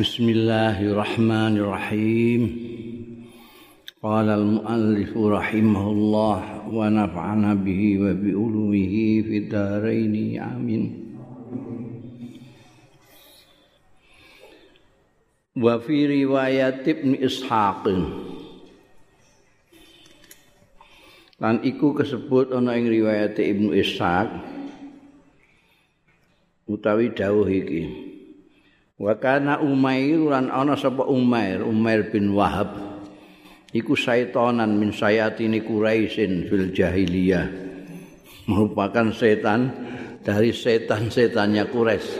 Bismillahirrahmanirrahim. Qala al-muallif rahimahullah wa naf'ana bihi wa bi ulumihi fid dharain. Amin. Wa fi riwayat Ibnu Ishaq. Lan iku kesebut ana ing riwayat Ibnu Ishaq utawi dawuh iki. Wa kana Umair lan ana sapa Umair? Umair bin Wahab. Iku saitanan min sayatini Quraisyin fil jahiliyah. Merupakan setan dari setan-setannya Quraisy.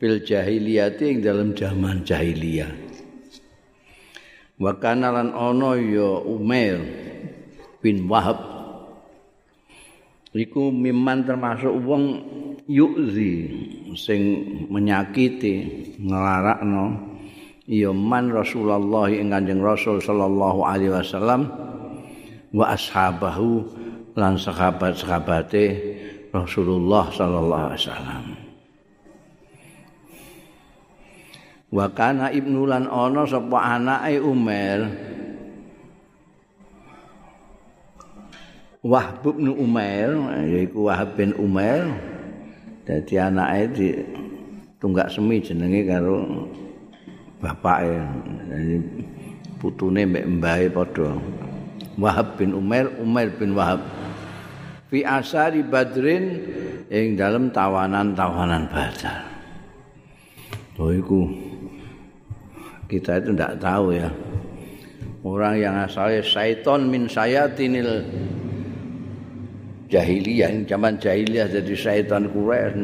Fil jahiliyah ing dalam zaman jahiliyah. Wa kana lan ana ya Umair bin Wahab iku miman termasuk wong yu'zi sing menyakiti nglarakno ya man Rasulullah ing Kanjeng Rasul sallallahu alaihi wasallam wa ashabahu lan sahabat-sahabate Rasulullah sallallahu alaihi wasallam. Wa kana ibnu lan ana sapa anake Umar Wahb bin Umair yaiku Wahab bin Umair. Dadi anake di tunggak semi jenenge karo bapake. Dadi putune mbek mbahe padha. Wahab bin Umair Umair bin Wahab fi asari Badrin ing dalam tawanan-tawanan Badar. Oh iku kita itu tidak tahu ya. Orang yang asalnya syaiton min sayatinil jahiliyah. Zaman jahiliyah jadi syaitan Quraisy.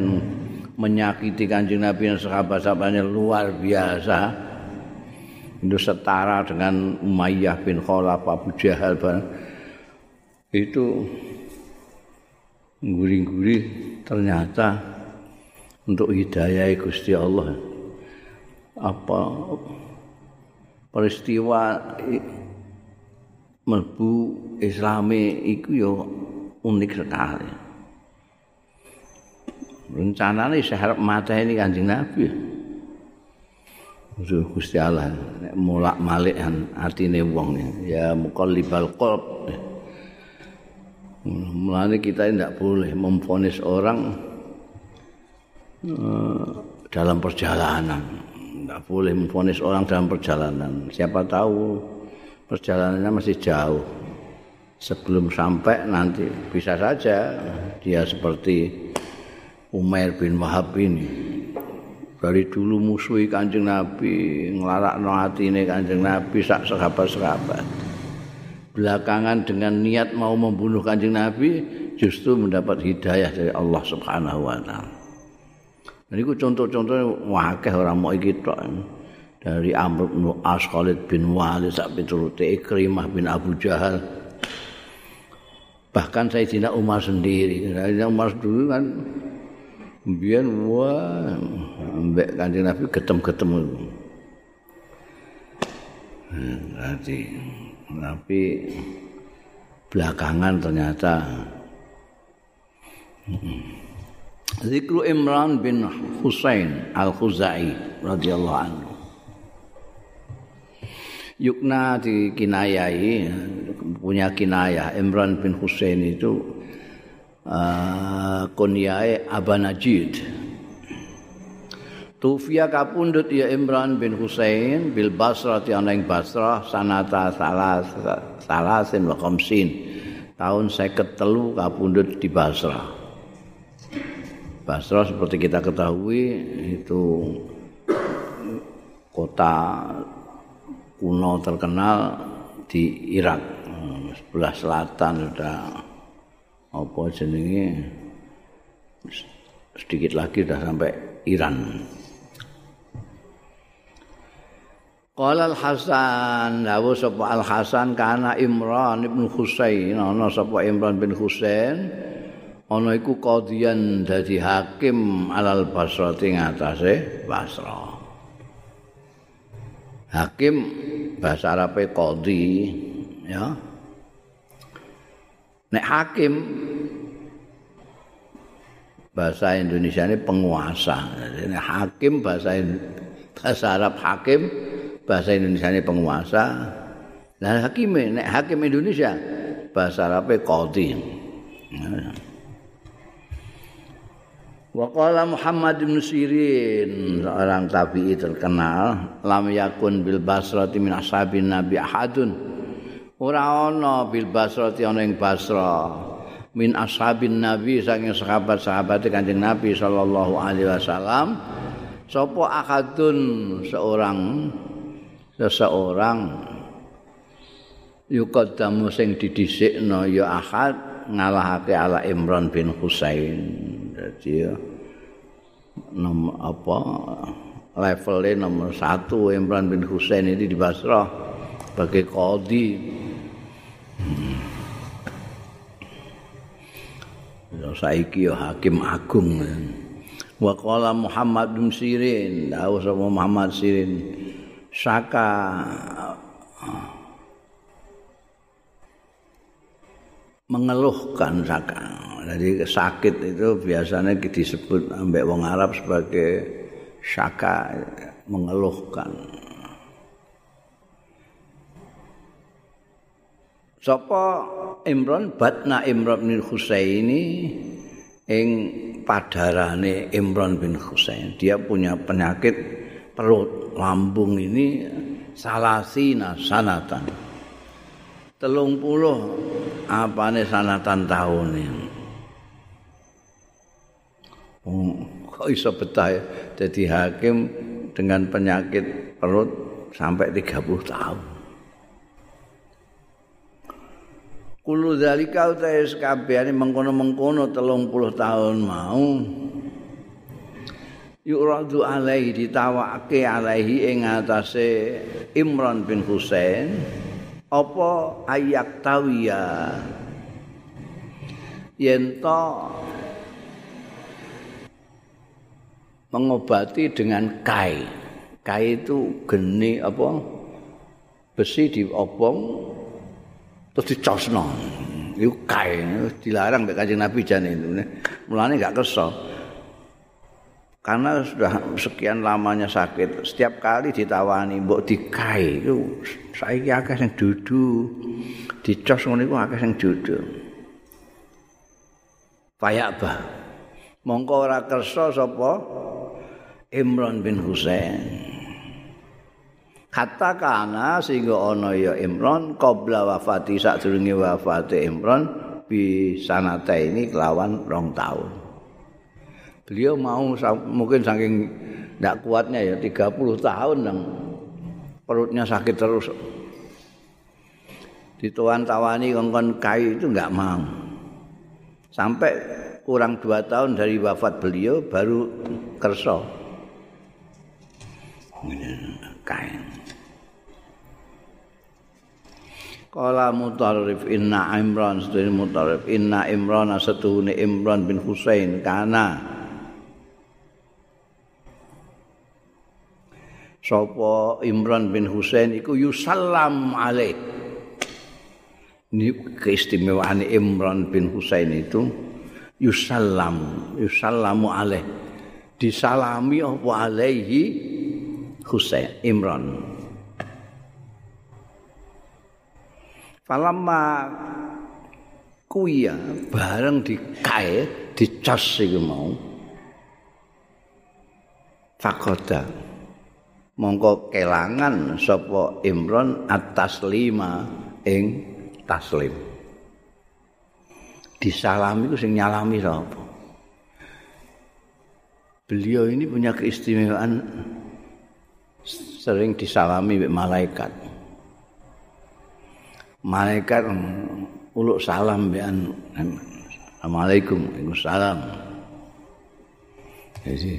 Menyakiti kanjeng Nabi dan sahabat-sahabatnya luar biasa. Itu setara dengan Umayyah bin Khalaf Abu Jahal itu gurih-gurih ternyata untuk hidayah Gusti Allah. Apa peristiwa melbu islami iku yo unik sekali. Rencananya saya harap mata ini kanjeng Nabi. Udah Gusti Allah mulak malik atine wong ya muqallibal qalb. Mulane kita tidak boleh memfonis orang uh, dalam perjalanan. Tidak boleh memfonis orang dalam perjalanan. Siapa tahu perjalanannya masih jauh. Sebelum sampai nanti bisa saja dia seperti Umair bin Wahab ini. Dari dulu musuhi kanjeng Nabi ngelarak no kanjeng Nabi sak sahabat-sahabat. Belakangan dengan niat mau membunuh kanjeng Nabi justru mendapat hidayah dari Allah subhanahu wa ta'ala. Ini contoh-contohnya wakil orang mau ikut dari Amr bin As Khalid bin Walid sampai turut Ikrimah bin Abu Jahal bahkan Sayyidina Umar sendiri. Sayyidina Umar dulu kan. Biar wah mbak kanjeng Nabi ketem-ketem berarti tapi belakangan ternyata Zikru Imran bin Husain Al-Khuzai radhiyallahu anhu. Yukna dikinayai punya kinayah. Imran bin Husain itu uh, kunyai Abanajid Tufia kapundut ya Imran bin Husain bil Basrah ti ana Basrah sanata salah salasin wa khamsin. Tahun 53 kapundut di Basrah. Basrah seperti kita ketahui itu kota kuno terkenal di Irak sebelah selatan sudah. Apa jenenge? Sedikit lagi sudah sampai Iran. Qala Al Hasan, dawu sapa Al Hasan kana Imran bin Husain, ana sapa Imran bin Husain, ana iku qadiyan dadi hakim alal Basra ing atase Basra. Hakim bahasa Arabe qadi, ya. Nek hakim bahasa Indonesia ini penguasa. Jadi hakim bahasa bahasa Arab hakim bahasa Indonesia ini penguasa nah hakim nek hakim Indonesia bahasa Arabnya qadhi Waqala Muhammad bin Sirin seorang tabi'i terkenal lam yakun bil basrati min ashabin nabi ahadun ora ana bil basrati ana ing basra. Min ashabin nabi saking sahabat-sahabat Kanjeng Nabi sallallahu alaihi wasallam sapa ahadun seorang seseorang yuqaddamu sing didhisikno ya ahad ngalahake ala Imran bin Husain. Jadi nomor apa levelnya nomor satu Imran bin Husain ini di Basrah sebagai kodi hmm. saiki ya hakim agung wa qala Muhammad bin Sirin tahu sama Muhammad Sirin saka mengeluhkan saka Jadi sakit itu biasanya disebut ambek wong Arab sebagai syaka mengeluhkan. Sapa Imran batna Imran bin Husaini ing padarane Imran bin Husain. Dia punya penyakit perut lambung ini salasina sanatan. Telung puluh apane sanatan tahun ini. Oh, kok iso betah ya jadi hakim dengan penyakit perut sampai 30 tahun. Kulu dalika utahe kabehane mengkono-mengkono 30 tahun mau. Yuradu alaihi ditawake alaihi ing atase Imran bin Husain apa ayak tawiya yen to mengobati dengan kai. Kai itu geni apa? Besi diobong terus dicosno. Itu kai, dilarang mek Kanjeng Nabi jan itu. Mulane enggak kersa. Karena sudah sekian lamanya sakit, setiap kali ditawani mbok dikai itu saiki akeh sing dudu. Dicos ngono iku akeh sing dudu. Payak bah. Mongko ora kersa sapa Imran bin Husain. Kata kana sehingga ana ya Imran qabla wafati sadurunge wafate Imran bi sanata ini kelawan rong tahun. Beliau mau mungkin saking tidak kuatnya ya 30 tahun yang perutnya sakit terus. Dituan tawani kongkon kai itu enggak mau. Sampai kurang dua tahun dari wafat beliau baru kerso. Kain. Kala mutarrif inna Imran sedene mutarrif inna Imran setuhune Imran bin Husain kana. Sopo Imran bin Husain iku yusallam alaih. Ini keistimewaan Imran bin Husain itu yusallam yusallamu alaih. Disalami apa alaihi Husain Imran. Falamma kuya bareng dikae dicas iki mau. Fakoda mongko kelangan sapa Imran atas lima ing taslim. Disalami itu sing nyalami sapa? Beliau ini punya keistimewaan sering disalami oleh malaikat. Malaikat uluk salam bian Assalamualaikum Waalaikumsalam. Jadi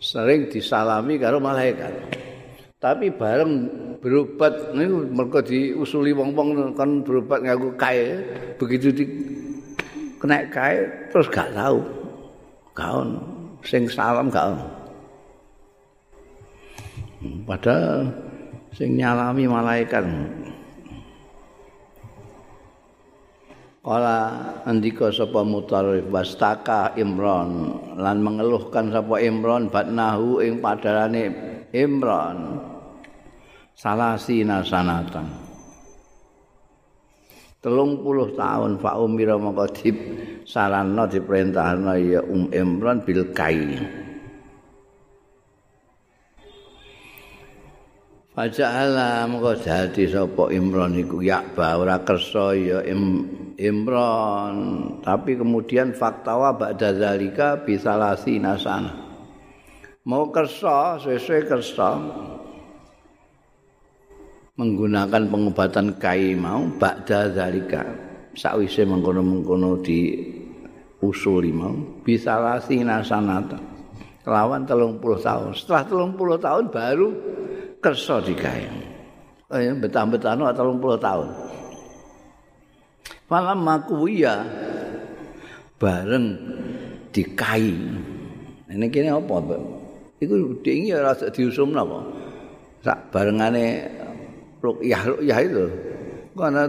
sering disalami karo malaikat. Tapi bareng berobat niku mergo diusuli wong-wong kan berobat ngaku kae begitu di kena kae terus gak tahu. Gak sing salam gak ono. Padahal sing nyalami malaikat. Kala andika sapa Mutarrif wastaka Imran lan mengeluhkan sapa Imran batnahu ing padarane Imran. Salasi nasanatan telung puluh tahun Pak Umira mongko dip sarana diperintahna ya Um Imran bil kai Faja'ala mengko dadi sapa Imran iku. Yakba ora kersa ya Imran tapi kemudian faktawa ba'da zalika bisalasi nasana. Mau kersa sesuai kersa menggunakan pengobatan kai mau ba'da zalika. Sakwise mengkono-mengkono di usuli mau bisalasi nasanata kelawan telung puluh tahun. Setelah telung puluh tahun baru kersa digawe. Oh ya, betah-betahno 30 tahun. Malam makuya bareng dikai. Ini kene apa? Iku dingi ora sak diusumna apa? Sak barengane rukyah rukyah itu. Karena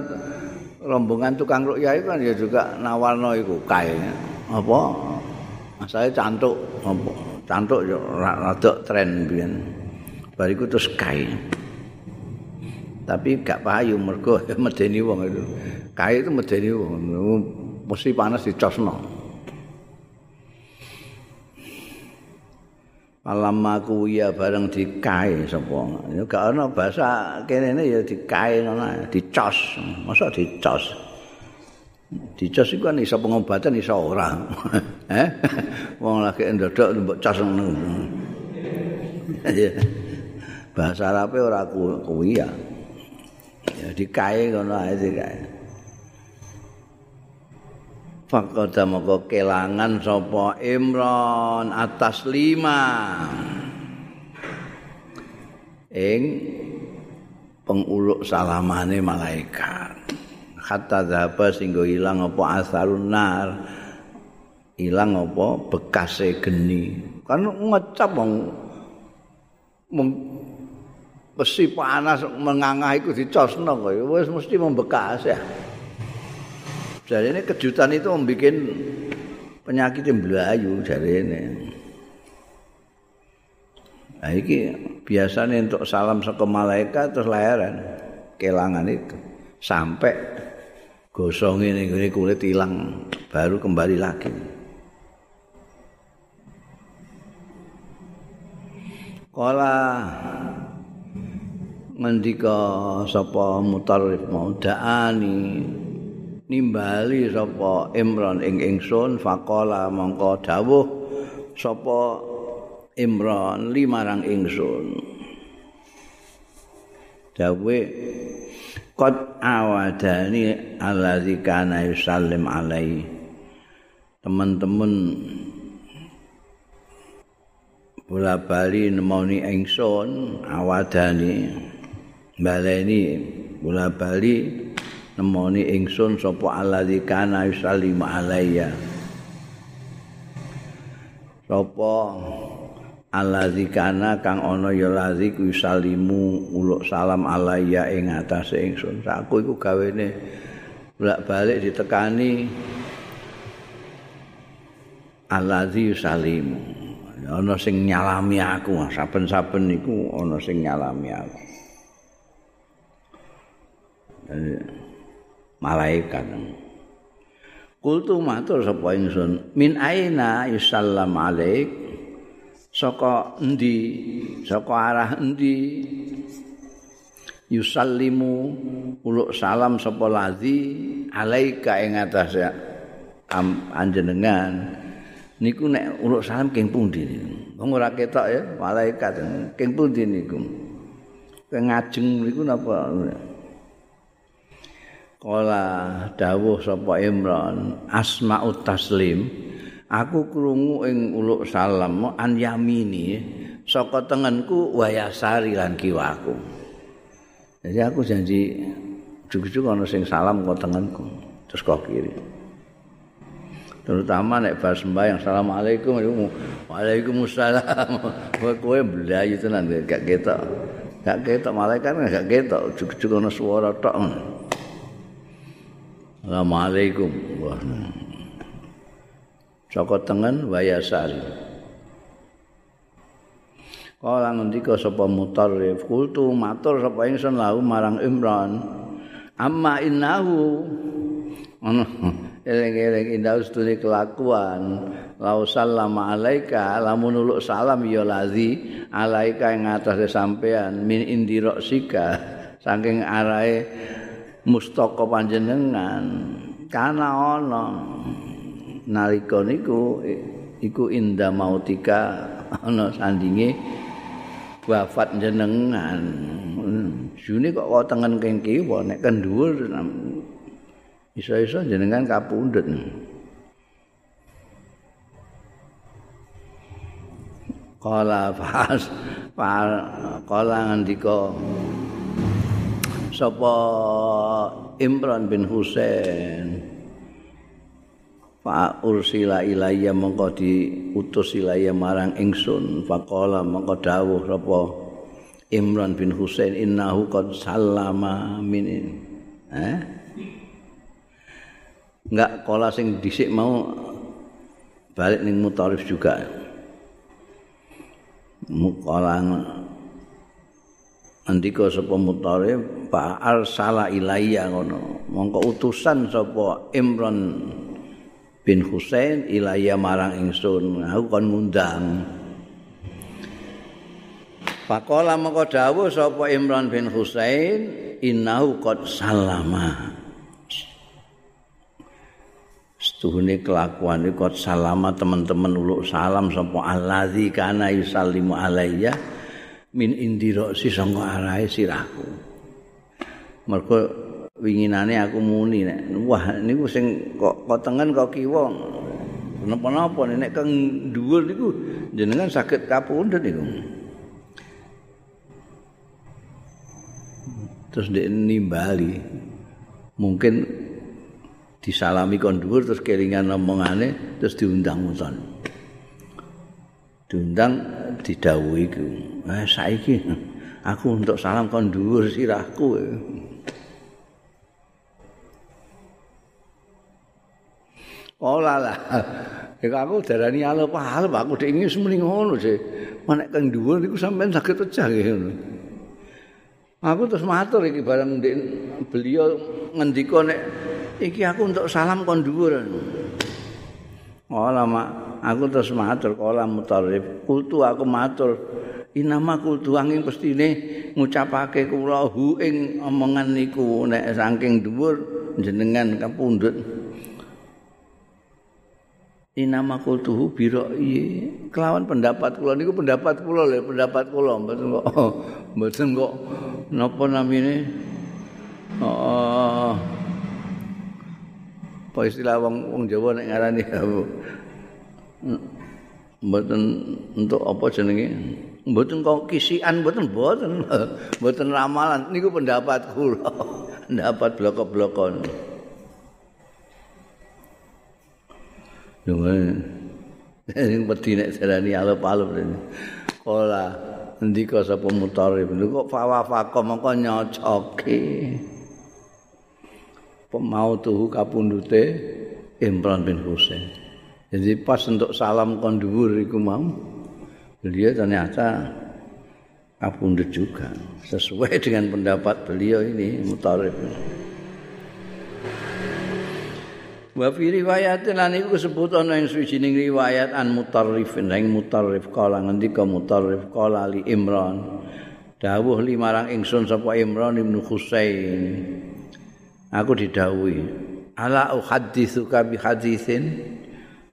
rombongan tukang rukyah itu kan ya juga nawarno iku kae. Apa? Masalah cantuk apa? Cantuk yo rada tren biyen. Bariku terus kae. Tapi gak payu mergo medeni wong itu. Kae itu medeni wong. Mesti panas dicosno. Malam aku ya bareng di kae sapa. Ya gak ana bahasa kene ya di kae ngono, dicos. Masa dicos. Dicos iku kan iso pengobatan iso ora. Eh? Wong lagi ndodok mbok cos ngono. Bahasa Arabe ora kuwi ya. Ya dikae ngono ae dikae. Fakoda moko kelangan sapa Imron atas lima. Ing penguluk salamane malaikat. Hatta dhaba singgo ilang apa asarun nar. Ilang apa bekase geni. Kan ngecap besi panas mengangah itu dicosno kok wis mesti membekas ya. Jadi ini kejutan itu membuat penyakit yang belayu jadi ini. Nah ini biasanya untuk salam saka malaikat terus layaran kelangan itu sampai gosong ini, ini kulit hilang baru kembali lagi. Kala ngendika sapa mutarrif mau daani nimbali sapa Imran ing ingsun faqala mongko dawuh sapa Imran limarang ingsun. Dawe qad awadani allazi kana yusallim alai teman-teman bola bali nemoni ingsun awadani baleni bola bali nemoni ingsun sapa allazi kana yusallimu alayya sapa allazi kana kang ana ya lazi ku yusallimu uluk salam alayya ing atase ingsun. Aku iku gawene bolak-balik ditekani allazi yusallimu ana sing nyalami aku saben-saben niku ana sing nyalami aku malaikat. Kultu matur sapa ingsun, min aina yusallam alaik? Saka endi? Saka arah endi? Yusallimu uluk salam sapa ladzi alaika ing atase anjenengan. Niku nek uluk salam king pundi Wong ora ketok ya malaikat king pundi niku. Ngajeng niku napa? Kala dawuh sapa Imran asmaut taslim. Aku krungu ing uluk salam an yamini saka tengenku wayasari lan kiwaku. Jadi aku janji jujuk-jujuk ana sing salam kok tengenku terus kok kiri. Terutama nek bar sembahyang assalamualaikum waalaikumsalam. Kowe belayu tenan gak ketok. Gak ketok malaikat gak ketok. Jujuk-jujuk ana swara tok Assalamualaikum. Saka tengen wayasari. Kala ngendika sapa mutarrif, kultu matur sapa ingsun lahu marang Imran. Amma innahu ana eling-eling indah ustune kelakuan. Lau sallama alaika lamun uluk salam ya lazi alaika ing atase sampean min indirok sika saking arahe mustaka panjenengan. Kana ana nalika niku iku inda mautika ana sandinge wafat jenengan june kok kok tengen keng kiwa nek kendhuwur iso-iso jenengan kapundhut. Kala fas, kala ngandika sapa Imran bin Husain. Fa ursila ilayya mongko diutus ilayya marang ingsun. Faqala mongko dawuh sapa Imran bin Husain innahu qad sallama min eh? Enggak kala sing dhisik mau balik ning mutarif juga. Mukalang andika sapa mutare fa arsala ilayya ngono. Mongko utusan sapa Imran bin Husain ilayya marang ingsun. Aku kon ngundang. Pakola mongko dawuh sapa Imran bin Husain innahu qad salama. Setuhune kelakuan iki qad salama teman-teman uluk salam sapa allazi kana yusallimu alayya min indira si sangka arahe sirahku. Mergo winginane aku muni nek wah niku sing kok kok kok kiwa. Napa-napa nek kang dhuwur niku jenengan saged kapundhut niku. Terus dia nimbali mungkin disalami kon dhuwur terus kelingan omongane terus diundang-undang. Diundang didhawuhi iku. Eh saiki aku untuk salam kon dhuwur sirahku. Ola lah. Ya aku darani alep alep aku dhek ingin semeni ngono sih. Manek kang dhuwur niku sampean saged pecah ngono. Aku terus matur iki bareng ndek beliau ngendika nek iki aku untuk salam kon dhuwur. Ola mak aku terus matur kala mutarif kultu aku matur. Inama kultu angin pestine ngucapake kula hu ing omongan niku. Nek saking dhuwur jenengan kapundhut. Inama kultu biro. Iye kelawan pendapat kula niku pendapat kula lho pendapat kula. Mboten kok mboten kok napa namine? Oh apa istilah wong wong Jawa nek ngarani mboten untuk apa jenenge mboten kok kisian mboten mboten mboten ramalan niku pendapat kula pendapat blok-blokon Dungan sing wedi nek darani alep-alep rene. Kala ndika sapa mutarif kok fawafaqa mongko nyocoke. Pemautuhu kapundute Imran bin Husain. Jadi pas untuk salam kondur itu mau, beliau ternyata kapundut juga sesuai dengan pendapat beliau ini mutarif. Wa fi riwayatin lan iku disebut ana ing suwijining riwayat an mutarrifin ing mutarrif kala ngendika mutarrif kala li Imran. Dawuh limarang ingsun sapa Imran bin Husain aku didhawuhi ala uhadditsuka bi haditsin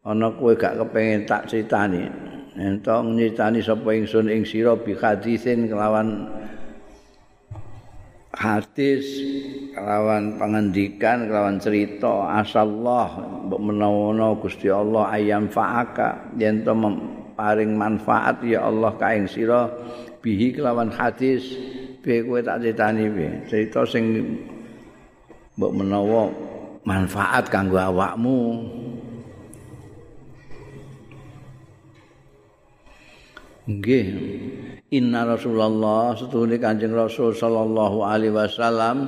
ana kowe gak kepengin tak critani. Ento nyritani sapa ingsun ing sira bi hadisin kelawan hadis kelawan pangandikan kelawan cerita. Asallah mbok menawa Gusti Allah ayam faaka. Yen to paring manfaat ya Allah ka sira bihi kelawan hadis. Piye kowe tak critani piye? Cerita sing mbok menawa manfaat kanggo awakmu Nggih. Inna Rasulullah setuhune Kanjeng Rasul sallallahu alaihi wasallam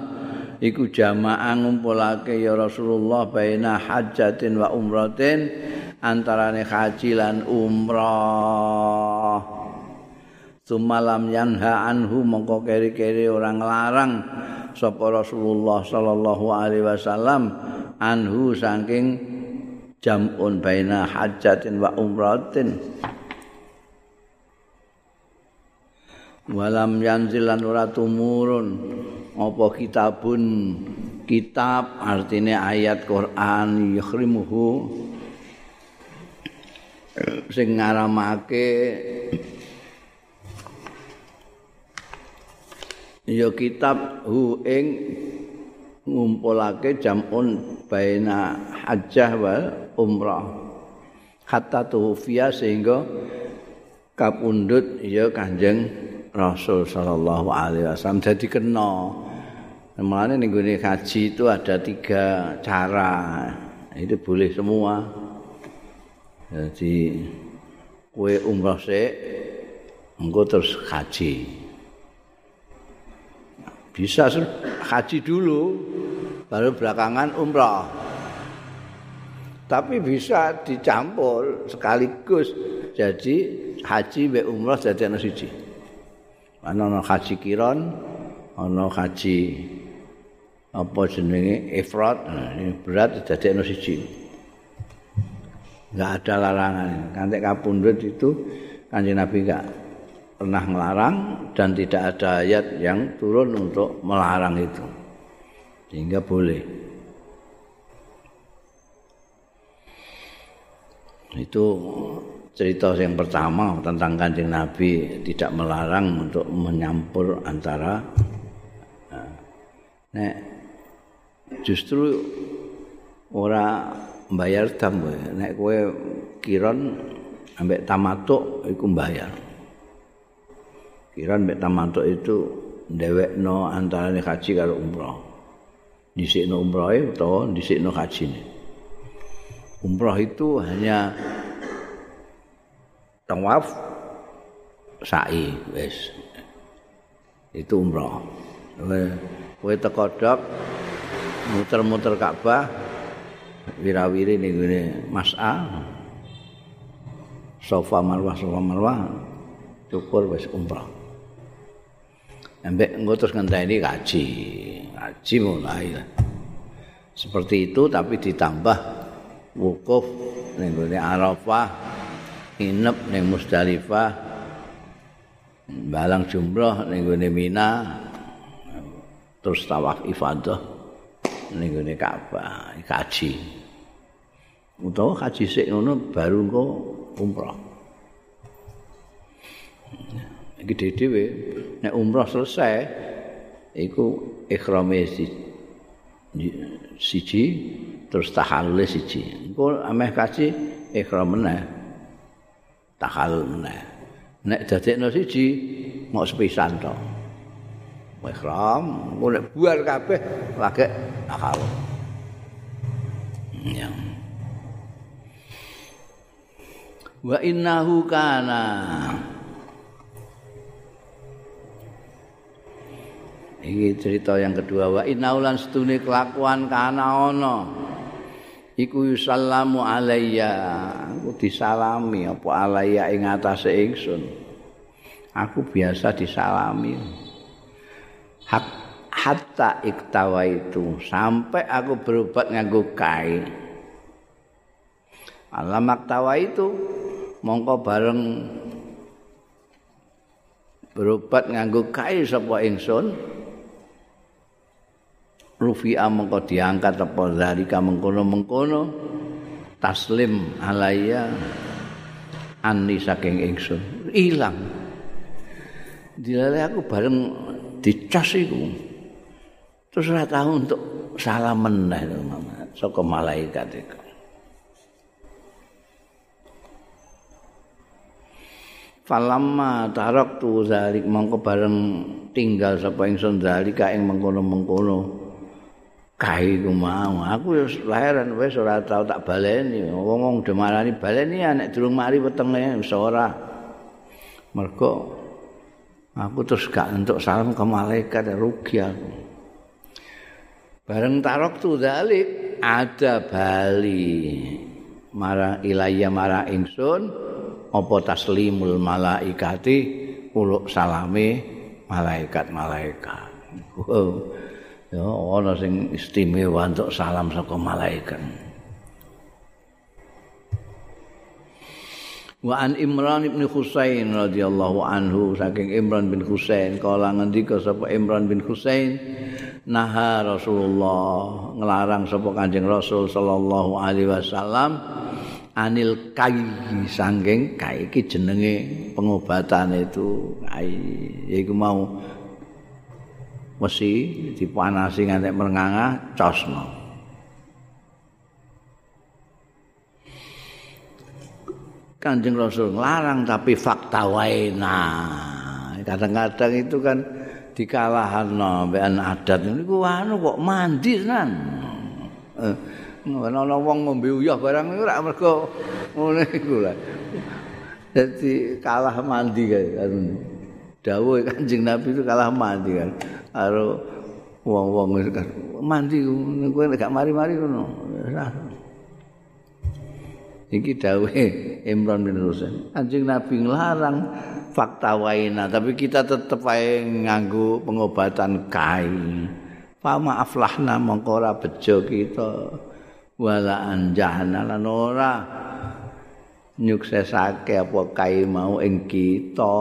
iku jamaah ngumpulake ya Rasulullah baina hajatin wa umratin antarane haji lan umrah sumalam yanha anhu mongko keri-keri orang larang sapa Rasulullah sallallahu alaihi wasallam anhu saking jam'un baina hajatin wa umratin walam yanzilan ora tumurun. Apa kitabun? Kitab artinya ayat Quran yukhrimuhu. Sing ngaramake ya kitab hu ing ngumpulake jamun baina hajjah wal umrah. Hatta tuhfiya sehingga kapundhut ya Kanjeng Rasul sallallahu alaihi wasallam jadi kena Mulane ning gone haji itu ada tiga cara. Itu boleh semua. Jadi kue umrah sik engko terus haji. Bisa haji dulu baru belakangan umrah. Tapi bisa dicampur sekaligus jadi haji be umrah jadi ana siji. Ana haji kiron, ana haji apa jenenge? Ifrat. Ini berat jadi ono siji. Enggak ada larangan. Kantek kapundhut itu kanjeng Nabi enggak pernah melarang dan tidak ada ayat yang turun untuk melarang itu. Sehingga boleh. Itu cerita yang pertama tentang kanjeng Nabi tidak melarang untuk menyampur antara nek justru ora mbayar dam nek kowe kiron ambek tamatuk iku mbayar. Kiron ambek tamatuk itu ndewekno antarane haji karo umrah. Dhisikno umrahe utawa dhisikno hajine. Umrah itu hanya tawaf sa'i wis. Itu umrah kowe teko dok muter-muter Ka'bah wirawiri ning ngene Mas'a Sofa Marwah Sofa Marwah. Cukur wis umrah Ambek engko terus ngenteni kaji. Kaji mulai. Seperti itu tapi ditambah wukuf ning gone Arafah, nginep ning Musdalifah, balang jumroh ning gone Mina, terus tawaf ifadah. ning gone Ka'bah kaji. Utawa kaji sik ngono baru engko umrah. Iki dhewe nek umrah selesai iku ikhrame si, siji terus tahallul siji. Engko ameh kaji ikhram meneh. Tahallul meneh. Nek dadekno siji mau sepisan to. Ihram, nek buar kabeh lagi akal. Ya. Wa innahu kana Iki cerita yang kedua wa innahu lan kelakuan kana ana iku yusallamu alayya disalami apa alayya ing atase ingsun. Aku biasa disalami. Hak hatta iktawa itu sampai aku berobat nganggo kai alam aktawa itu mongko bareng berobat nganggo kai sapa ingsun. Rufi'a mongko diangkat apa zalika mengkono-mengkono taslim alaya ani saking ingsun ilang dilale aku bareng dicas iku Terus ora tahu untuk salah meneh saka malaikat itu. Falamma taraktu zalik mongko bareng tinggal sapa ingsun zalika ing mengkono-mengkono. Kae ku mau aku wis lahiran wis ora tau tak baleni. Wong-wong demarani baleni nek durung mari wetenge wis ora. Mergo aku terus gak entuk salam ke malaikat rugi aku. bareng tarok tu dalik ada bali marang ilaya marang ingsun apa taslimul malaikati uluk salame malaikat-malaikat oh, ya ana sing istimewa untuk salam saka malaikat. Wa an Imran bin Husain radhiyallahu anhu saking Imran bin Husain kala ngendika sapa Imran bin Husain naha Rasulullah ngelarang sapa Kanjeng Rasul sallallahu alaihi wasallam anil kai saking kai iki jenenge pengobatan itu kai yaiku mau mesti dipanasi nganti merenganga cosno Kanjeng Rasul ngelarang tapi fakta waena. Kadang-kadang itu kan dikalahan no, bean adat ini anu kok mandi nan. Eh, ana wong ngombe uyah barang iku ora mergo ngene iku lah. Dadi kalah mandi kan dawuh Kanjeng Nabi itu kalah mandi kan. Karo wong-wong mandi kowe gak mari-mari ngono. Iki dawuhe Imran bin Husain. Anjing Nabi nglarang fakta waina, tapi kita tetep wae nganggo pengobatan kai. Fama aflahna mongko ora bejo kita. Wala anjahna lan ora nyuksesake apa kai mau ing kita.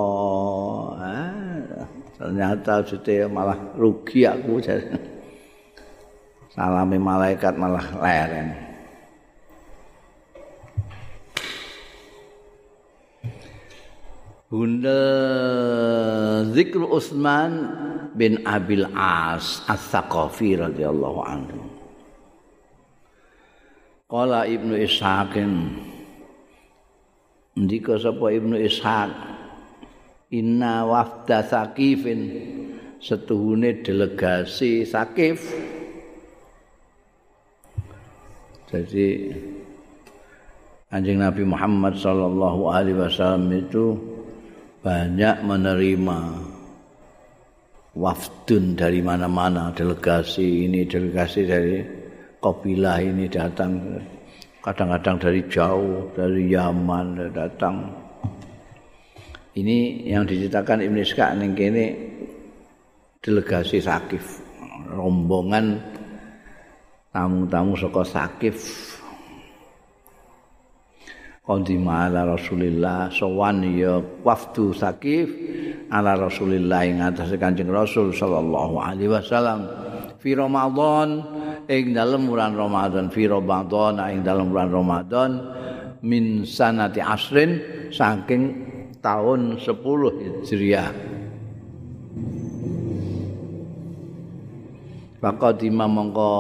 Ah, ternyata sudah malah rugi aku Salami malaikat malah lereng. Bunda Zikru Utsman bin Abil As As-Saqafi radhiyallahu anhu. Qala Ibnu Ishaqin Ndika sapa Ibnu Ishaq Inna wafda Saqifin. Setuhune delegasi Saqif. Jadi Anjing Nabi Muhammad sallallahu alaihi wasallam itu banyak menerima wafdun dari mana-mana. Delegasi ini delegasi dari kabilah ini datang. Kadang-kadang dari jauh dari Yaman datang ini yang diceritakan Ibn Iskak ini delegasi Sakif rombongan tamu-tamu saka Sakif qadima ala Rasulillah sowan ya wafdu sakif ala Rasulillah ing atas Kanjeng Rasul sallallahu alaihi wasallam. Fi Ramadan ing dalem bulan Ramadan. Fi Ramadan ing dalem bulan Ramadan min sanati asrin saking tahun 10 Hijriah. Faqadima mongko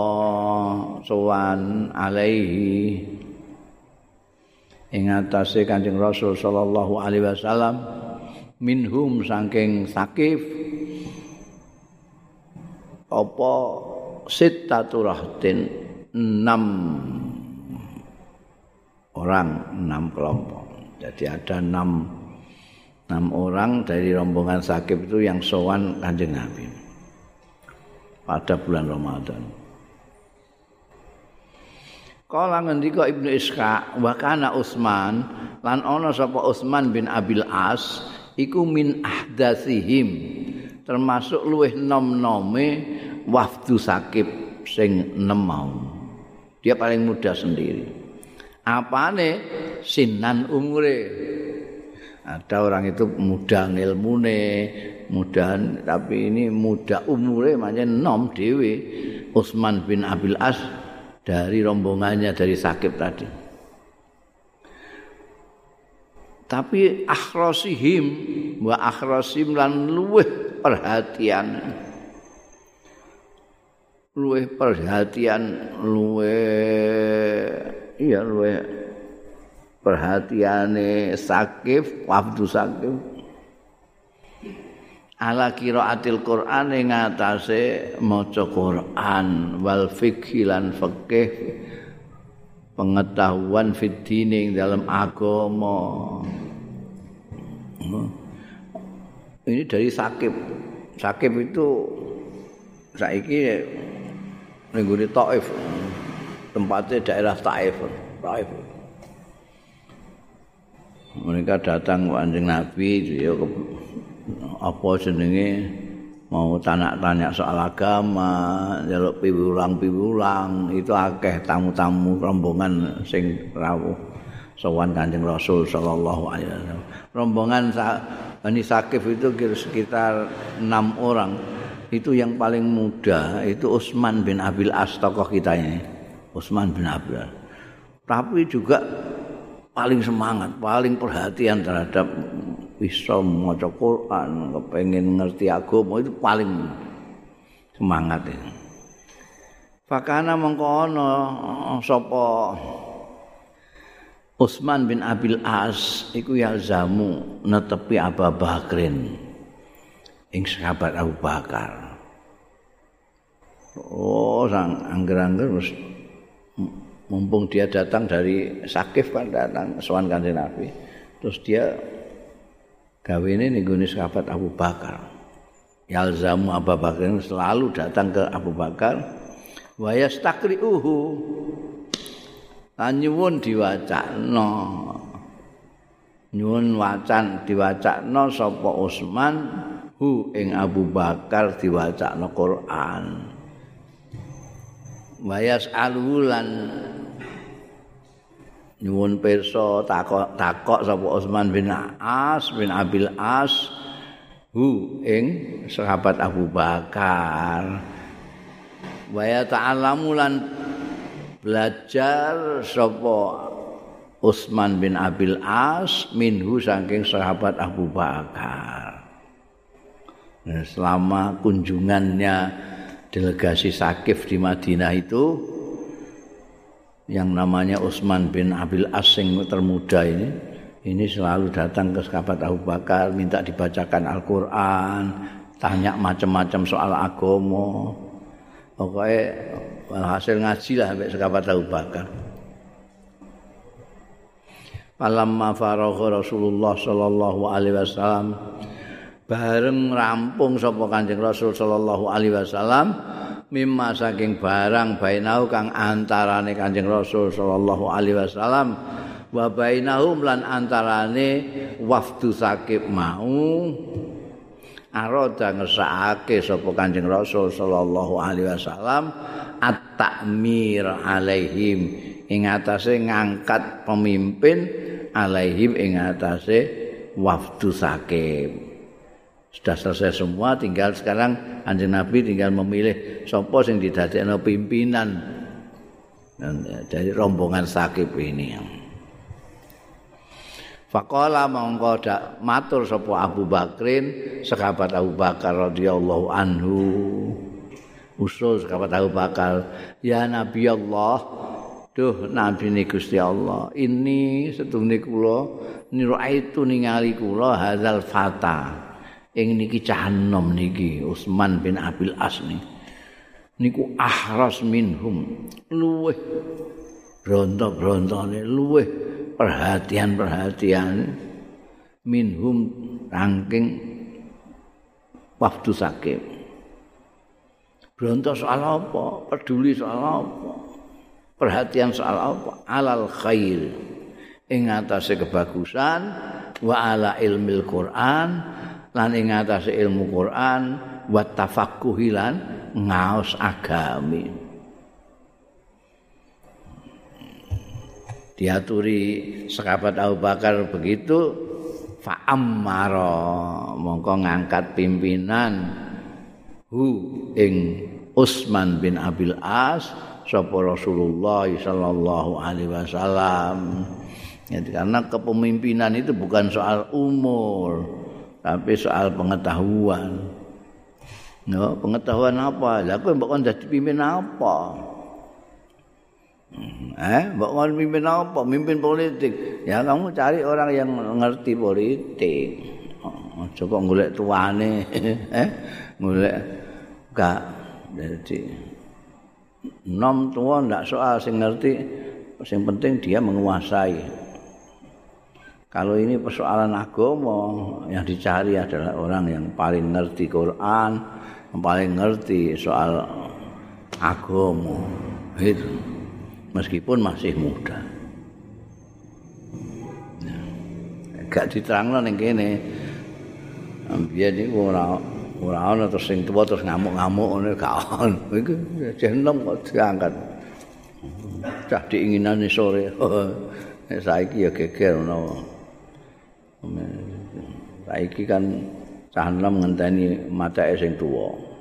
sowan alaihi. Ing atase Kanjeng Rasul sallallahu alaihi wasallam minhum saking sakif apa sittaturahtin enam orang enam kelompok. Jadi ada enam enam orang dari rombongan sakif itu yang sowan kanjeng Nabi pada bulan Ramadan. Kala ngendika Ibnu Iska wa kana Utsman lan ana sapa Utsman bin Abil As iku min ahdatsihim termasuk luweh nom-nome wafdu sakib sing nem mau. Dia paling muda sendiri. Apane sinan umure. Ada orang itu muda ngilmune, muda tapi ini muda umure makanya nom dewe Utsman bin Abil As dari rombongannya dari sakit tadi. Tapi akhrosihim wa akhrosim lan luweh perhatian. Luweh perhatian, luweh iya luweh perhatiane sakif, wafdu sakif ala qiraatil Qur'an ing atase maca Qur'an wal fikhi lan fikih pengetahuan fitine dalam agama ini dari sakib sakib itu saiki ning gone Taif. Tempatnya daerah Taif. Taif. Mereka datang kanjeng Nabi ya apa jenenge mau tanya-tanya soal agama, jaluk piwulang-piwulang, itu akeh tamu-tamu rombongan sing rawuh sowan Kanjeng Rasul sallallahu alaihi wasallam. Rombongan Bani Sakif itu kira sekitar enam orang. Itu yang paling muda itu Utsman bin Abil As tokoh kita ini. Utsman bin Abil. Tapi juga paling semangat, paling perhatian terhadap bisa maca Quran, kepengen ngerti agama itu paling semangat ini. Fakana mengkono sapa Utsman bin Abil As iku ya zamu netepi Abu Bakrin ing sahabat Abu Bakar. Oh, sang angger-angger mumpung dia datang dari Sakif kan datang sowan kanjeng Nabi. Terus dia gawe ini nih sahabat Abu Bakar. Yalzamu Abu Bakar selalu datang ke Abu Bakar. Wayas uhu. Lan nyuwun diwacana. Nyuwun wacan diwacana sapa Utsman hu ing Abu Bakar diwacana Quran. Wayas alulan nyuwun pirsa takok takok sapa Utsman bin As bin Abil As hu ing sahabat Abu Bakar. Wa ya ta'allamu lan belajar sapa Utsman bin Abil As minhu saking sahabat Abu Bakar. Nah, selama kunjungannya delegasi Sakif di Madinah itu yang namanya Utsman bin Abil Asing termuda ini ini selalu datang ke sahabat Abu Bakar minta dibacakan Al-Qur'an, tanya macam-macam soal agama. Pokoknya hasil ngaji lah sampai sahabat Abu Bakar. Falamma faragha Rasulullah sallallahu alaihi wasallam bareng rampung sapa Kanjeng Rasul sallallahu alaihi wasallam mimma saking barang bainau kang antarane Kanjeng Rasul sallallahu alaihi wasallam wa bainahum lan antarane wafdu sakib mau aroda ngesake sapa Kanjeng Rasul sallallahu alaihi wasallam at-ta'mir alaihim ing atase ngangkat pemimpin alaihim ing atase wafdu sakib sudah selesai semua tinggal sekarang anjing Nabi tinggal memilih sopo sing didadekno pimpinan. Dan dari rombongan sakit ini. Fakola mongko matur sopo Abu Bakrin sahabat Abu Bakar radhiyallahu anhu. Usul sahabat Abu Bakar ya Nabi Allah Duh Nabi ni Gusti Allah ini setune kula niru ningali kula hadzal fata ing niki cah enom niki Utsman bin Abil As niku ahras minhum luweh bronto-brontone luweh perhatian-perhatian minhum rangking waktu sakit bronto soal apa? Peduli soal apa? Perhatian soal apa? Alal khair. Ing atase kebagusan wa ala ilmil Quran lan ing atase ilmu Quran wa tafaqquhi lan ngaos agami. Diaturi sahabat Abu Bakar begitu fa ammara mongko ngangkat pimpinan hu ing Utsman bin Abil As sapa Rasulullah sallallahu alaihi wasallam. Karena kepemimpinan itu bukan soal umur tapi soal pengetahuan. No, pengetahuan apa? Lah kowe mbok kon dadi pimpin apa? Hmm, eh, mbok kon pimpin apa? Mimpin politik. Ya kamu cari orang yang ngerti politik. Oh, coba golek tuane, eh, golek gak jadi nom tua ndak soal sing ngerti, sing penting dia menguasai. Kalau ini persoalan agama yang dicari adalah orang yang paling ngerti Quran, yang paling ngerti soal agama. Itu meskipun masih muda. Gak diterangno ning kene. Biyen iku ora ora ana terus sing tuwa terus ngamuk-ngamuk ngono gak ono. Iku jenom kok diangkat. Cah diinginane sore. Saiki ya geger ono saiki kan cah enom ngenteni matake sing tuwa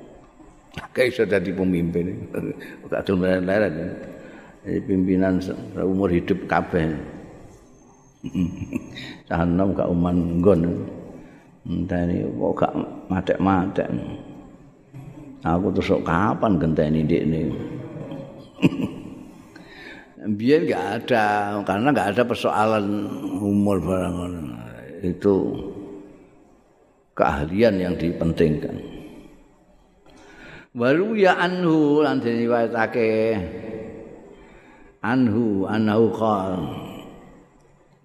Kayak iso dadi pemimpin. Gak dul leren pimpinan umur hidup kabeh. Sahanom gak uman nggon. Enteni kok gak matek-matek. Aku terus kapan genteni ndekne. Biar gak ada, karena gak ada persoalan umur barang itu keahlian yang dipentingkan. Waru ya anhu lan diriwayatake anhu anhu qal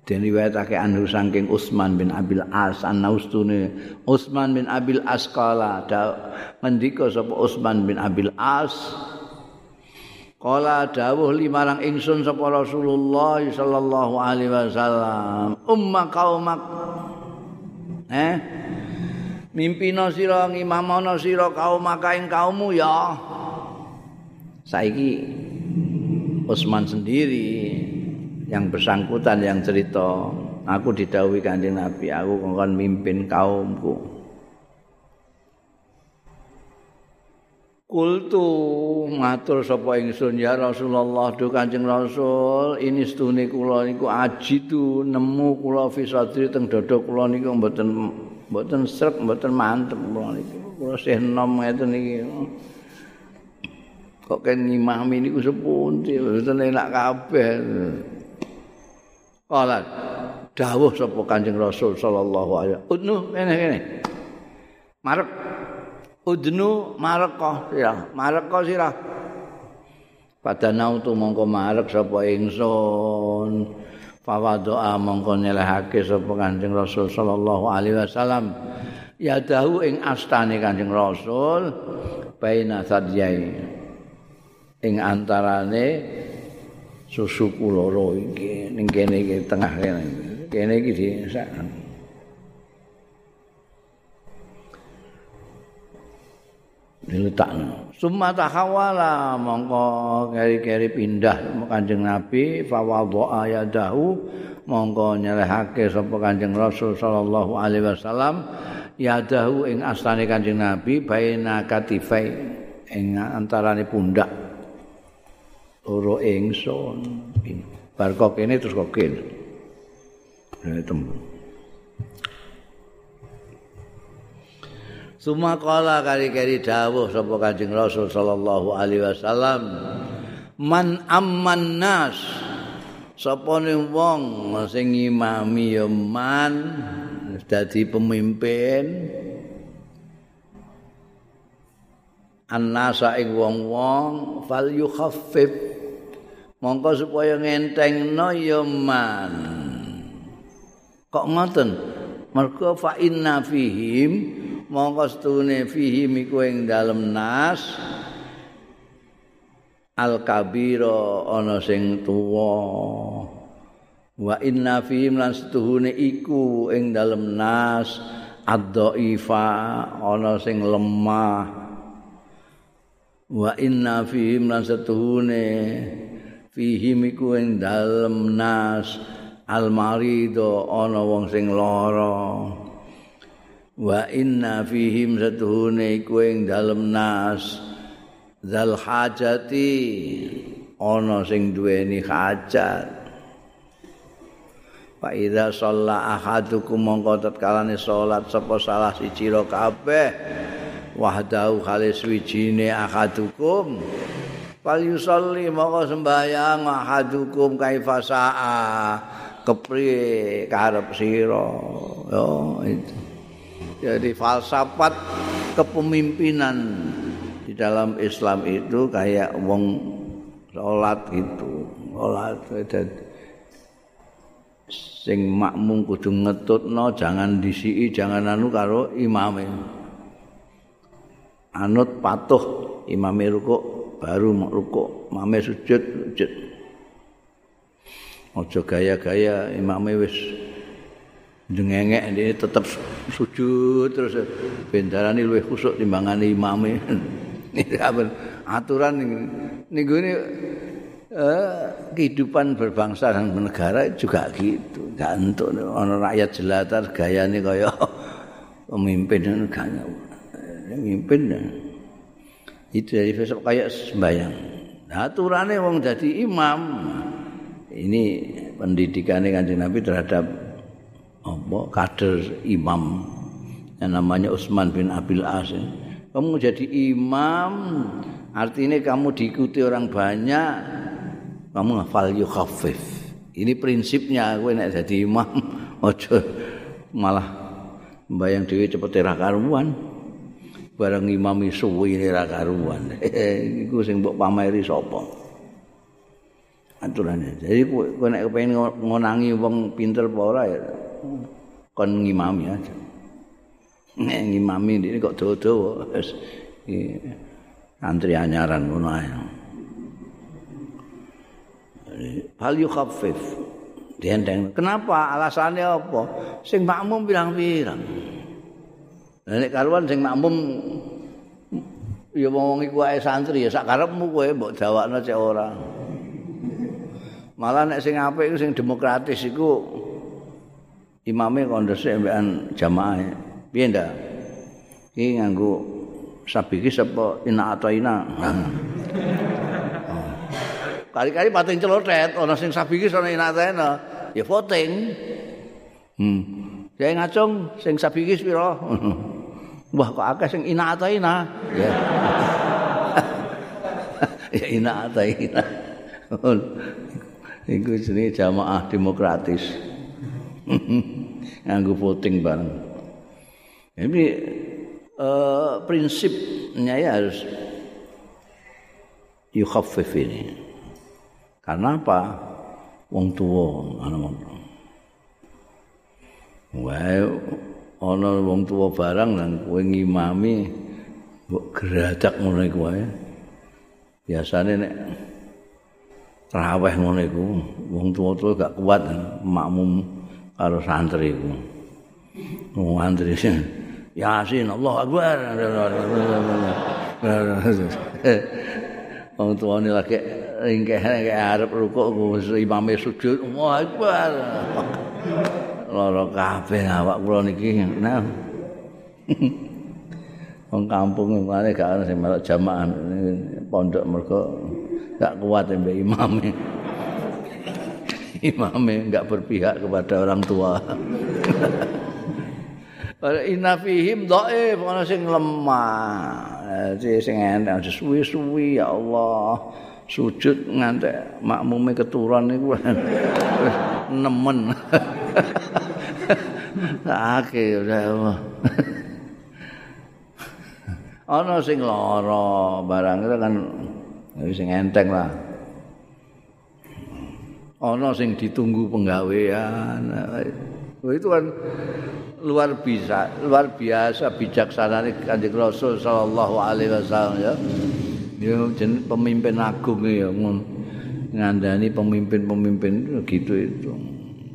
den riwayatake anhu saking Utsman bin Abil As anaustune Utsman bin Abil As kala ngendika sapa Utsman bin Abil As kala dawuh limarang ingsun sapa Rasulullah sallallahu alaihi wasallam umma qaumak. Eh? Mimpina sira ngimamana sira kaum makaing kaummu ya? Saiki Utsman sendiri yang bersangkutan yang cerita aku didhawuhi kanjeng Nabi aku kon mimpin kaumku Kultu matur sapa ingsun ya Rasulullah do Kanjeng Rasul ini stune kula niku aji tu nemu kula fisadri teng dada kula niku mboten mboten srek mboten mantep kula niku. Kula sih nom ngeten iki. Kok kan ngimami niku sepundi mboten enak kabeh. Kala dawuh sapa Kanjeng Rasul sallallahu alaihi wasallam. Udnu kene kene. Marek udnu mareko sira mareko sira pada nautu mongko marek sapa ingsun. Fawadoa mongko nyelehake sapa Kanjeng Rasul sallallahu alaihi wasallam. Ya dahu ing astane Kanjeng Rasul baina sadyai. Ing antarane susuku loro iki. Ning kene iki tengah kene. Kene iki diletakno summa tahawala mongko keri-keri pindah kanjeng nabi fawadha ayadahu mongko nyelehake sapa kanjeng rasul sallallahu alaihi wasallam yadahu ing astane kanjeng nabi baina katifai ing antarane pundak. Loro ingsun. Bar kok kene terus kok kene Suma kala kali-kali dawuh sapa Kanjeng Rasul sallallahu alaihi wasallam man amman nas sapa wong sing imami ya man dadi pemimpin annasa ing wong-wong fal yukhaffif mongko supaya ngentengno ya man. Kok ngoten? Mergo fa inna fihim mongko stune fihim iku ing dalem nas. Al kabira ana sing tuwa. Wa inna fihim lan setuhune iku ing dalem nas. Ad-dhaifa ana sing lemah. Wa inna fihim lan setuhune fihi miku ing dalem nas. Almarido ana wong sing lara wa inna fihim satuhune iku ing dalem nas. Zal hajati ana sing duweni hajat. Fa idza shalla ahadukum mongko tatkalane salat sapa salah siji ro kabeh. Wahdahu khalis wijine ahadukum. Fal yusalli maka sembahyang ahadukum kaifa sa'a. Kepriye karep sira. Yo itu. Jadi falsafat kepemimpinan di dalam Islam itu kayak wong salat gitu. Salat sing makmum kudu ngetutno jangan disiki jangan anu karo imame. Anut patuh imame rukuk baru rukuk mame sujud sujud ojo gaya-gaya imame wis jengengek ini tetap sujud terus bendarane luwih khusuk timbangane imame. Aturan niku ini eh, kehidupan berbangsa dan bernegara juga gitu. Gak untuk ono rakyat jelata gayane kaya pemimpin kan pemimpin itu dari besok kayak sembahyang. Nah, aturannya wong jadi imam. Ini pendidikannya kanjeng Nabi terhadap apa? Kader imam yang namanya Utsman bin Abil As. Kamu jadi imam artinya kamu diikuti orang banyak kamu hafal yukhafif ini prinsipnya gue nek jadi imam. Ojo malah bayang dewi cepet ra karuan. Bareng imam suwi ra karuan. Iku sing mbok pameri sapa? Aturane jadi kowe nek kepengin ngonangi wong pinter apa ora ya kon ngimami aja nek ngimami ini kok dodo wis antri anyaran ngono ae Hal yukhaffif diendeng. Kenapa? Alasannya apa? Sing makmum bilang-bilang. Nek karuan sing makmum ya wong iku ae santri ya sak karepmu kowe mbok jawabno cek ora. Malah nek sing apik iku sing demokratis iku imame kok ndesek mbekan jamaah. Piye ndak? Iki nganggo sabiki apa ina atau ina. Kali-kali pating celotet, ana sing sabiki ana inatena. Ya voting. Hmm. Saya ngacung sing sabiki pira? Wah kok akeh sing ina atau ina. Ya ina atau ina. Iku jenenge jamaah demokratis. Nganggo voting bareng. Ini uh, prinsipnya ya harus yukhaffif ini. Karena apa? Wong tuwa ana. Wae ana wong tuwa barang lan kowe ngimami mbok geradak ngono iku wae. Biasane nek traweh ngono iku wong tuwa-tuwa gak kuat makmum karo santri iku. Wong santri. Yasin Allah Akbar. Wong tuwane lagi ringkeh nek arep rukuk wis imame sujud. Allahu akbar. Lara kabeh awak kula niki nah. Wong kampung ngene gak ana sing melok jamaah pondok mergo gak kuat mbek imame imame gak berpihak kepada orang tua Inna fihim dhaif ana sing lemah. sing enak suwi-suwi ya Allah. sujud ngantek makmume keturunan niku nemen. Ake udah. Ana sing lara barang kan sing enteng lah. Ana sing ditunggu penggawean. Itu kan luar biasa, luar biasa bijaksana Kanjeng Rasul sallallahu alaihi wasallam ya. ya pemimpin agung ya ngandani pemimpin-pemimpin gitu itu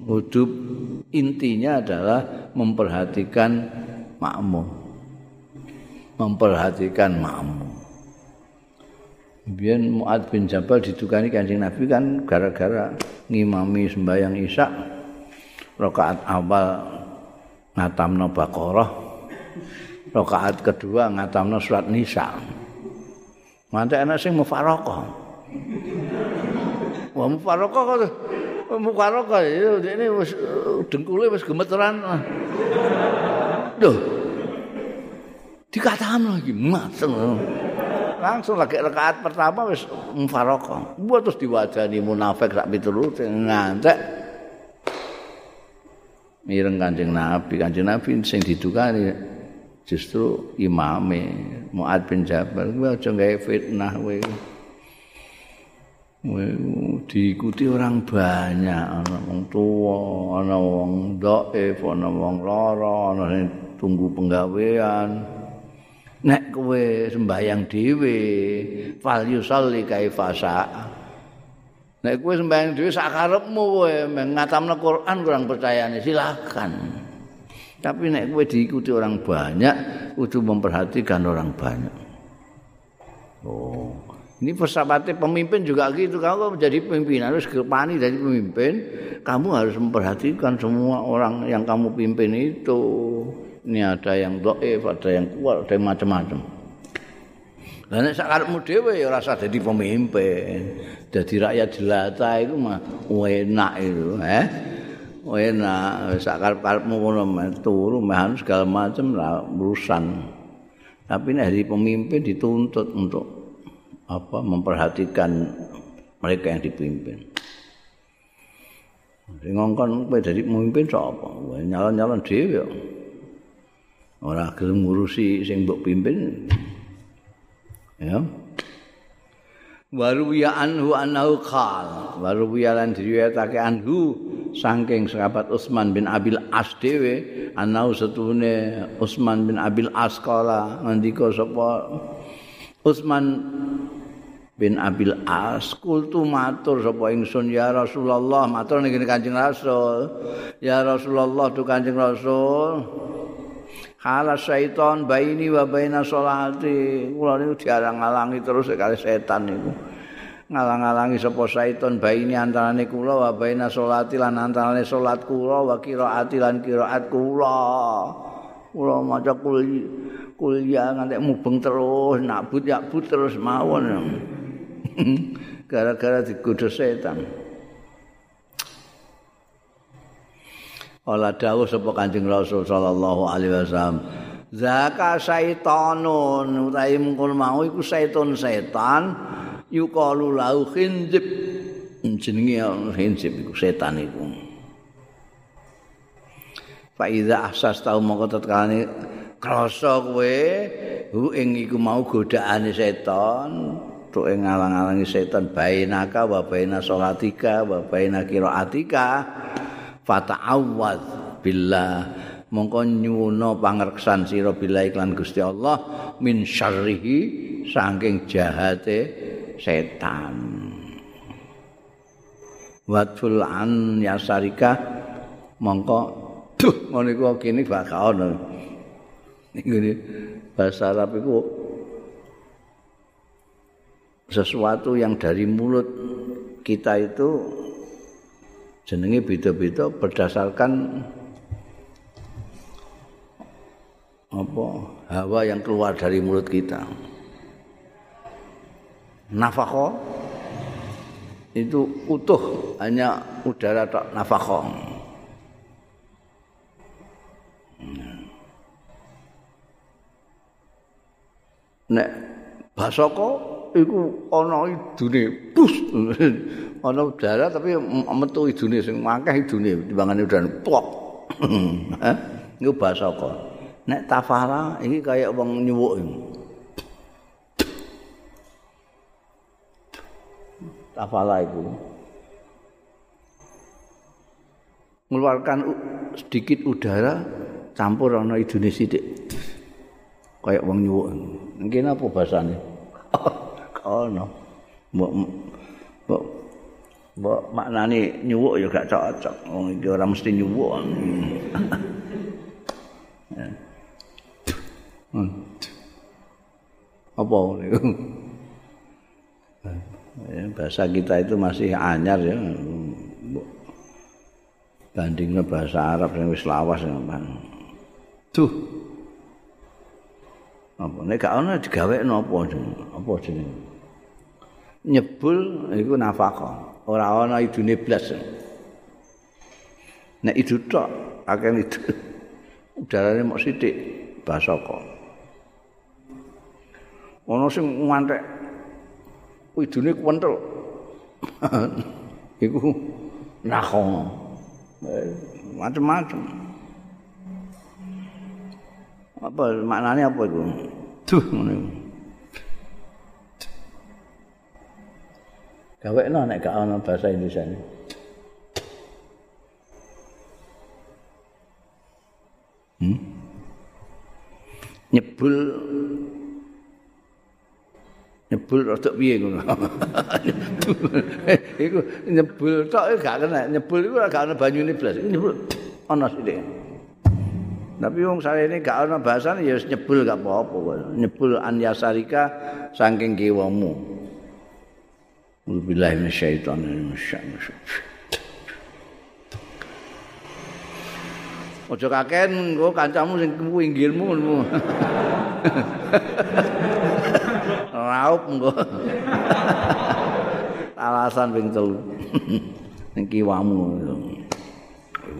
hidup intinya adalah memperhatikan makmum memperhatikan makmum Biar Mu'ad bin Jabal ditukani kanjeng Nabi kan gara-gara ngimami sembahyang Isya rakaat awal ngatamno Baqarah rakaat kedua ngatamno surat Nisa Mantek ana sing mufarokoh. Wah mufarokoh kok mufarokoh ini wis dengkule wis gemeteran. Duh. Dikatakan lagi mateng. Langsung lagi rekaat pertama wis mufarokoh. Buat terus diwajani munafik sak piturut ngantek. Mireng Kanjeng Nabi, Kanjeng Nabi sing didukani justru imame Muad bin Jabal. Kowe aja gawe fitnah kowe. Diikuti orang banyak. Ana wong tua ana wong dhaif ana wong lara ana sing tunggu penggawean nek kowe sembahyang dhewe fal yusalli kaifasa nek kowe sembahyang dhewe sak karepmu kowe ngatamno Quran kurang percayane silakan tapi nek kowe diikuti orang banyak kudu memperhatikan orang banyak oh ini persahabatan pemimpin juga gitu. Kalau menjadi pemimpin harus kepani dari pemimpin, kamu harus memperhatikan semua orang yang kamu pimpin itu. Ini ada yang doif, ada yang kuat, ada yang macam-macam. Dan sakarepmu dhewe ya rasa jadi pemimpin. Jadi rakyat jelata itu mah enak itu, eh. Enak sakarep-karepmu ngono turu meh segala macam lah urusan. Tapi nek jadi pemimpin dituntut untuk apa memperhatikan mereka yang dipimpin. Sing ngongkon dadi pemimpin sapa? Nyalon-nyalon dhewe. Ora gelem ngurusi sing mbok pimpin. Ya. Waru anhu annahu qal. Waru lan diriwayatake anhu saking sahabat Utsman bin Abil As dhewe annahu setune Utsman bin Abil As kala ngendika sapa Utsman bin Abil As kultu matur sapa ingsun ya Rasulullah matur ning Kanjeng Rasul ya Rasulullah tu Kanjeng Rasul Kala syaiton baini wa baina sholati. Kula niku dialang-alangi terus kali setan niku. Ngalang-alangi sapa syaiton baini antarane kula wa baina sholati lan antarane salat kula wa qiraati lan qiraat kula. Kula maca kuliah nganti mubeng terus nakbut yakbut terus mawon. Gara-gara digodha setan. Ola dawuh sapa Kanjeng Rasul sallallahu alaihi wasallam. Zaka syaitonun utahe mungkul mau iku setan setan yuqalu lau khinzib jenenge khinzib iku setan iku. Fa iza ahsas tau mongko tetkane krasa kowe hu ing iku mau godaane setan tuk ngalang-alangi setan bainaka wa baina salatika wa baina qiraatika fata'awwaz billah. Mongko nyuwuna pangreksan sira bila iklan Gusti Allah min syarrihi saking jahate setan. Wadful an yasarika. Mongko duh iku kene bakal ono. Niku bahasa Arab iku sesuatu yang dari mulut kita itu jenenge beda-beda berdasarkan apa hawa yang keluar dari mulut kita. Nafkah itu utuh hanya udara tok nafkah. Nek basoko iku ana idune bus ana udara tapi metu idune sing akeh idune timbangane udara pok ha iku basaka nek tafara iki kaya wong nyuwuk. Tafala iku. Mengeluarkan sedikit udara campur ana idune sithik. Kaya wong nyuwuk. Mungkin apa bahasane ono. Mbok mbok mbok maknane nyuwuk ya gak cocok. Wong iki ora mesti nyuwuk. Hmm. Apa niku? Ya, bahasa kita itu masih anyar ya. Bandingnya bahasa Arab yang wis lawas ya, Tuh. Apa nek gak ono digawe napa jenenge? Apa jenenge? Nyebul iku nafkah. Ora ana idune blas. Nek idu tok akeh itu udarane mok sithik basaka. Ana sing ngantek idune kuwentel iku nakho macam-macam apa maknanya apa itu tuh ngono gawe no nek gak ana bahasa Indonesia ini. Hmm? Nyebul nyebul rada piye ngono. iku nyebul tok gak kena, nyebul iku gak ana banyune blas. Nyebul ana sithik. Tapi wong sarene gak ana bahasane ya nyebul gak apa-apa. Nyebul an yasarika saking kiwamu. Billahi minasyaitonir rajim. Ojo kaken engko kancamu sing pinggirmu ngono. Raup engko. Alasan ping telu. Ning kiwamu.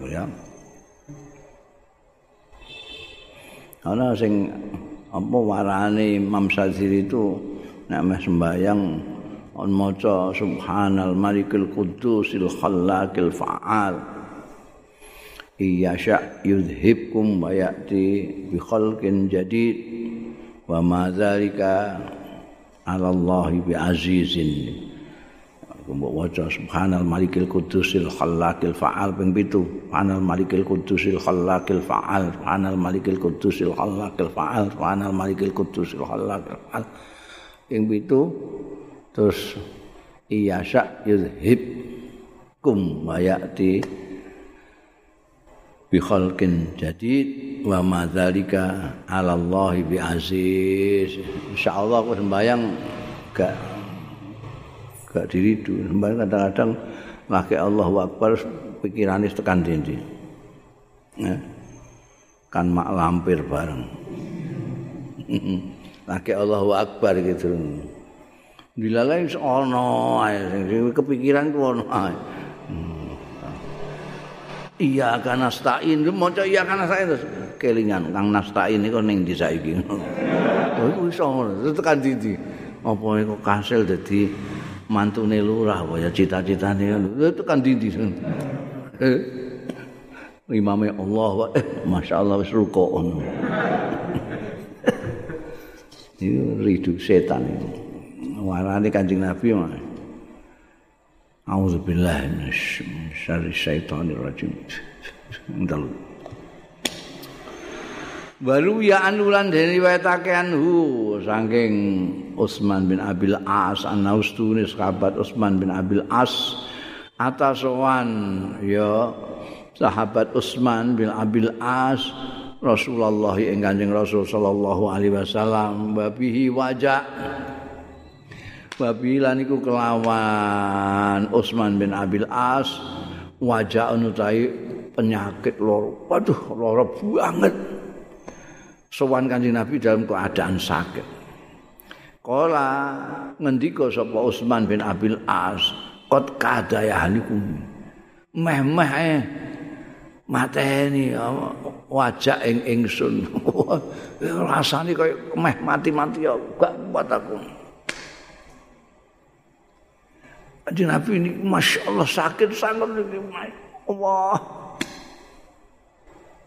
Ya. Ana sing apa warane Imam Syafi'i itu nek sembayang on maca subhanal malikul qudusil khallaqil fa'al iya sya yudhibkum wa ya'ti bi khalqin jadid wa ma dzalika 'ala Allah bi azizin Mbok waca subhanal malikil qudusil khallaqil fa'al ping 7 subhanal malikil qudusil khallaqil fa'al subhanal malikil qudusil khallaqil fa'al subhanal malikil qudusil khallaqil fa'al ping 7 terus iya sya yuzhib kum wa ya'ti bi khalqin jadid wa ma dzalika 'ala Allah bi aziz. Insyaallah aku sembayang gak gak diridu. Sembarang kadang-kadang laki Allahu Akbar pikirannya tekan dindi. Ya. kan mak lampir bareng. Laki Allahu Akbar gitu dilalai ono kepikiran ku ono iya kan nastain. Mau iya kan nastain terus kelingan. Kang nastain itu neng di saiki? Oh iso tekan dindi apa iku kasil dadi mantune lurah ya cita-citane? Itu kan dindi eh imame Allah eh masyaallah wis rukuk itu ridu setan itu warane kanjeng Nabi mah Auzubillahi minasyarri syaitonir rajim. Ndal. Baru ya anulan dari riwayatake anhu saking Utsman bin Abil As anaustune sahabat Utsman bin Abil As atasowan ya sahabat Utsman bin Abil As Rasulullah ing Kanjeng Rasul sallallahu alaihi wasallam babihi wajah babilan iku kelawan Utsman bin Abil As wajah unutai penyakit loro waduh loro banget sowan kanjeng Nabi dalam keadaan sakit. Kala ngendika sapa Utsman bin Abil As, "Qad kadaya halikum." Meh-meh eh. mateni wajah ing ingsun. Rasane kaya meh mati-mati ya gak kuat aku. Kanjeng Nabi ini Masya Allah sakit sangat Allah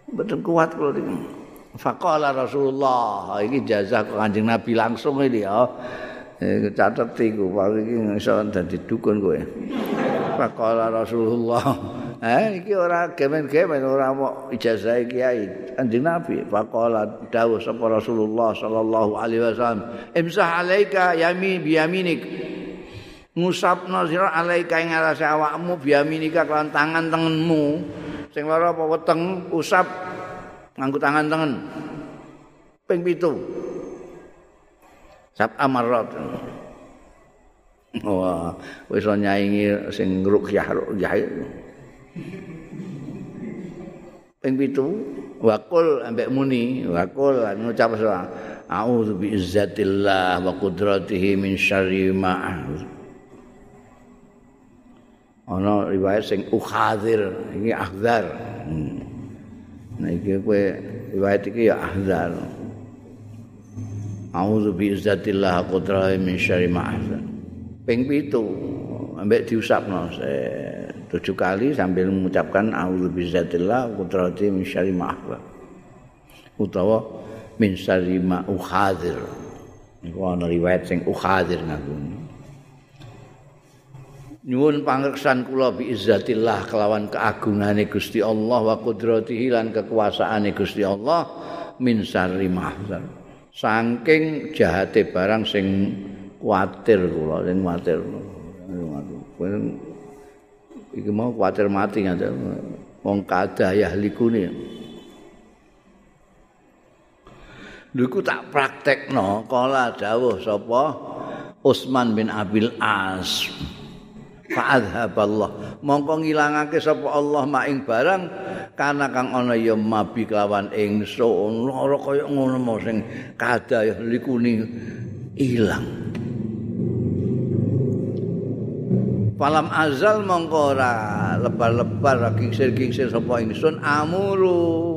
betul kuat kalau ini Faqala Rasulullah iki jazah Kanjeng Nabi langsung ini ya. Eh catet iku iki iso dadi dukun kowe. Faqala Rasulullah. Eh iki ora gemen-gemen ora mau ijazah kiai Kanjeng Nabi. Faqala dawuh sapa Rasulullah sallallahu alaihi wasallam, "Imsah alaika yami bi yaminik." Ngusapno sira alaika ing ngarase awakmu bi yaminika kelawan tangan tengenmu. Sing lara apa weteng usap nganggo tangan tengen. Ping pitu. Sab amarat. Wah, wis nyaingi sing rukyah rukyah. Ping pitu, wakul ambek muni, wakul ngucap soal A'udzu bi izzatillah wa qudratihi min syarri ma Ana riwayat sing ukhadir, ini akhzar. Hmm. Nah iki kowe riwayat iki ya ahzar. A'udzu bi izzatillah qudrahi min syarri ma ahzan. Ping 7 ambek diusapno tujuh kali sambil mengucapkan a'udzu bi izzatillah qudrahi min syarri ma ahzan. Utawa min syarri ma ukhadir. Iku ana riwayat sing ukhadir ngaku. Nyuwun pangreksan kula bi izzatillah kelawan keagungane Gusti Allah wa qudratihi lan kekuasaane Gusti Allah min sarri mahzar saking jahate barang sing kuatir kula sing kuatir. Iki mau kuatir mati ngaten. Wong kadah ya likune. Lha tak praktekno kala dawuh sapa Utsman bin Abil As. Fa'adhaballah. Mongko ngilangake sapa Allah maing barang kana kang ana ya mabi kelawan ingsun. Lara kaya ngono mo sing kadaya likuni ilang. Palam azal mongko ora lebar-lebar kingsir-kingsir sapa ingsun amuru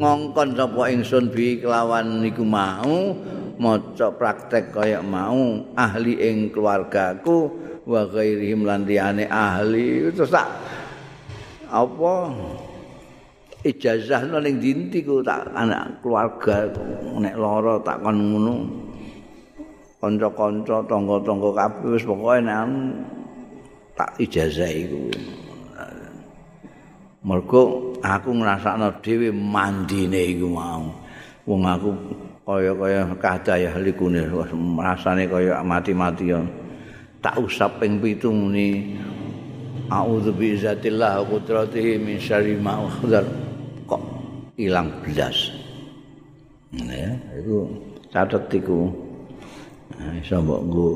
ngongkon sapa ingsun bi kelawan niku mau maca praktek kaya mau ahli ing keluargaku wa ghairihim lan liyane ahli. Terus tak apa? Ijazah ning dinti ku tak anak keluarga nek lara tak kon ngono. Kanca-kanca tangga-tangga kabeh wis pokoke nek tak ijazah iku mergo aku ngrasakno dhewe mandine iku mau. Wong aku kaya-kaya kadaya likune rasane kaya mati-mati ya tak usap ping 7 muni. A'udzu bi izzatillah qudratihi min syarri ma kok ilang blas? Ya itu catet iku. Iso mbok nggo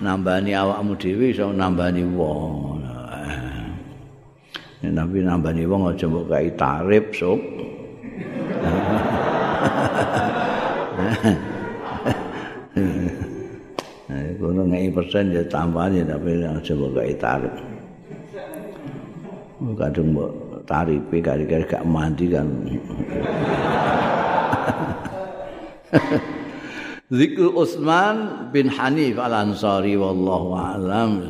nambani awakmu dhewe iso nambani wong. Nek nabi nambani wong aja mbok kai tarif sob. Ngai persen ya tambahan ya tapi aja mbok kai tarif. Kadang mbok tarife kari-kari gak mandi kan. Zikr Utsman bin Hanif Al-Ansari wallahu a'lam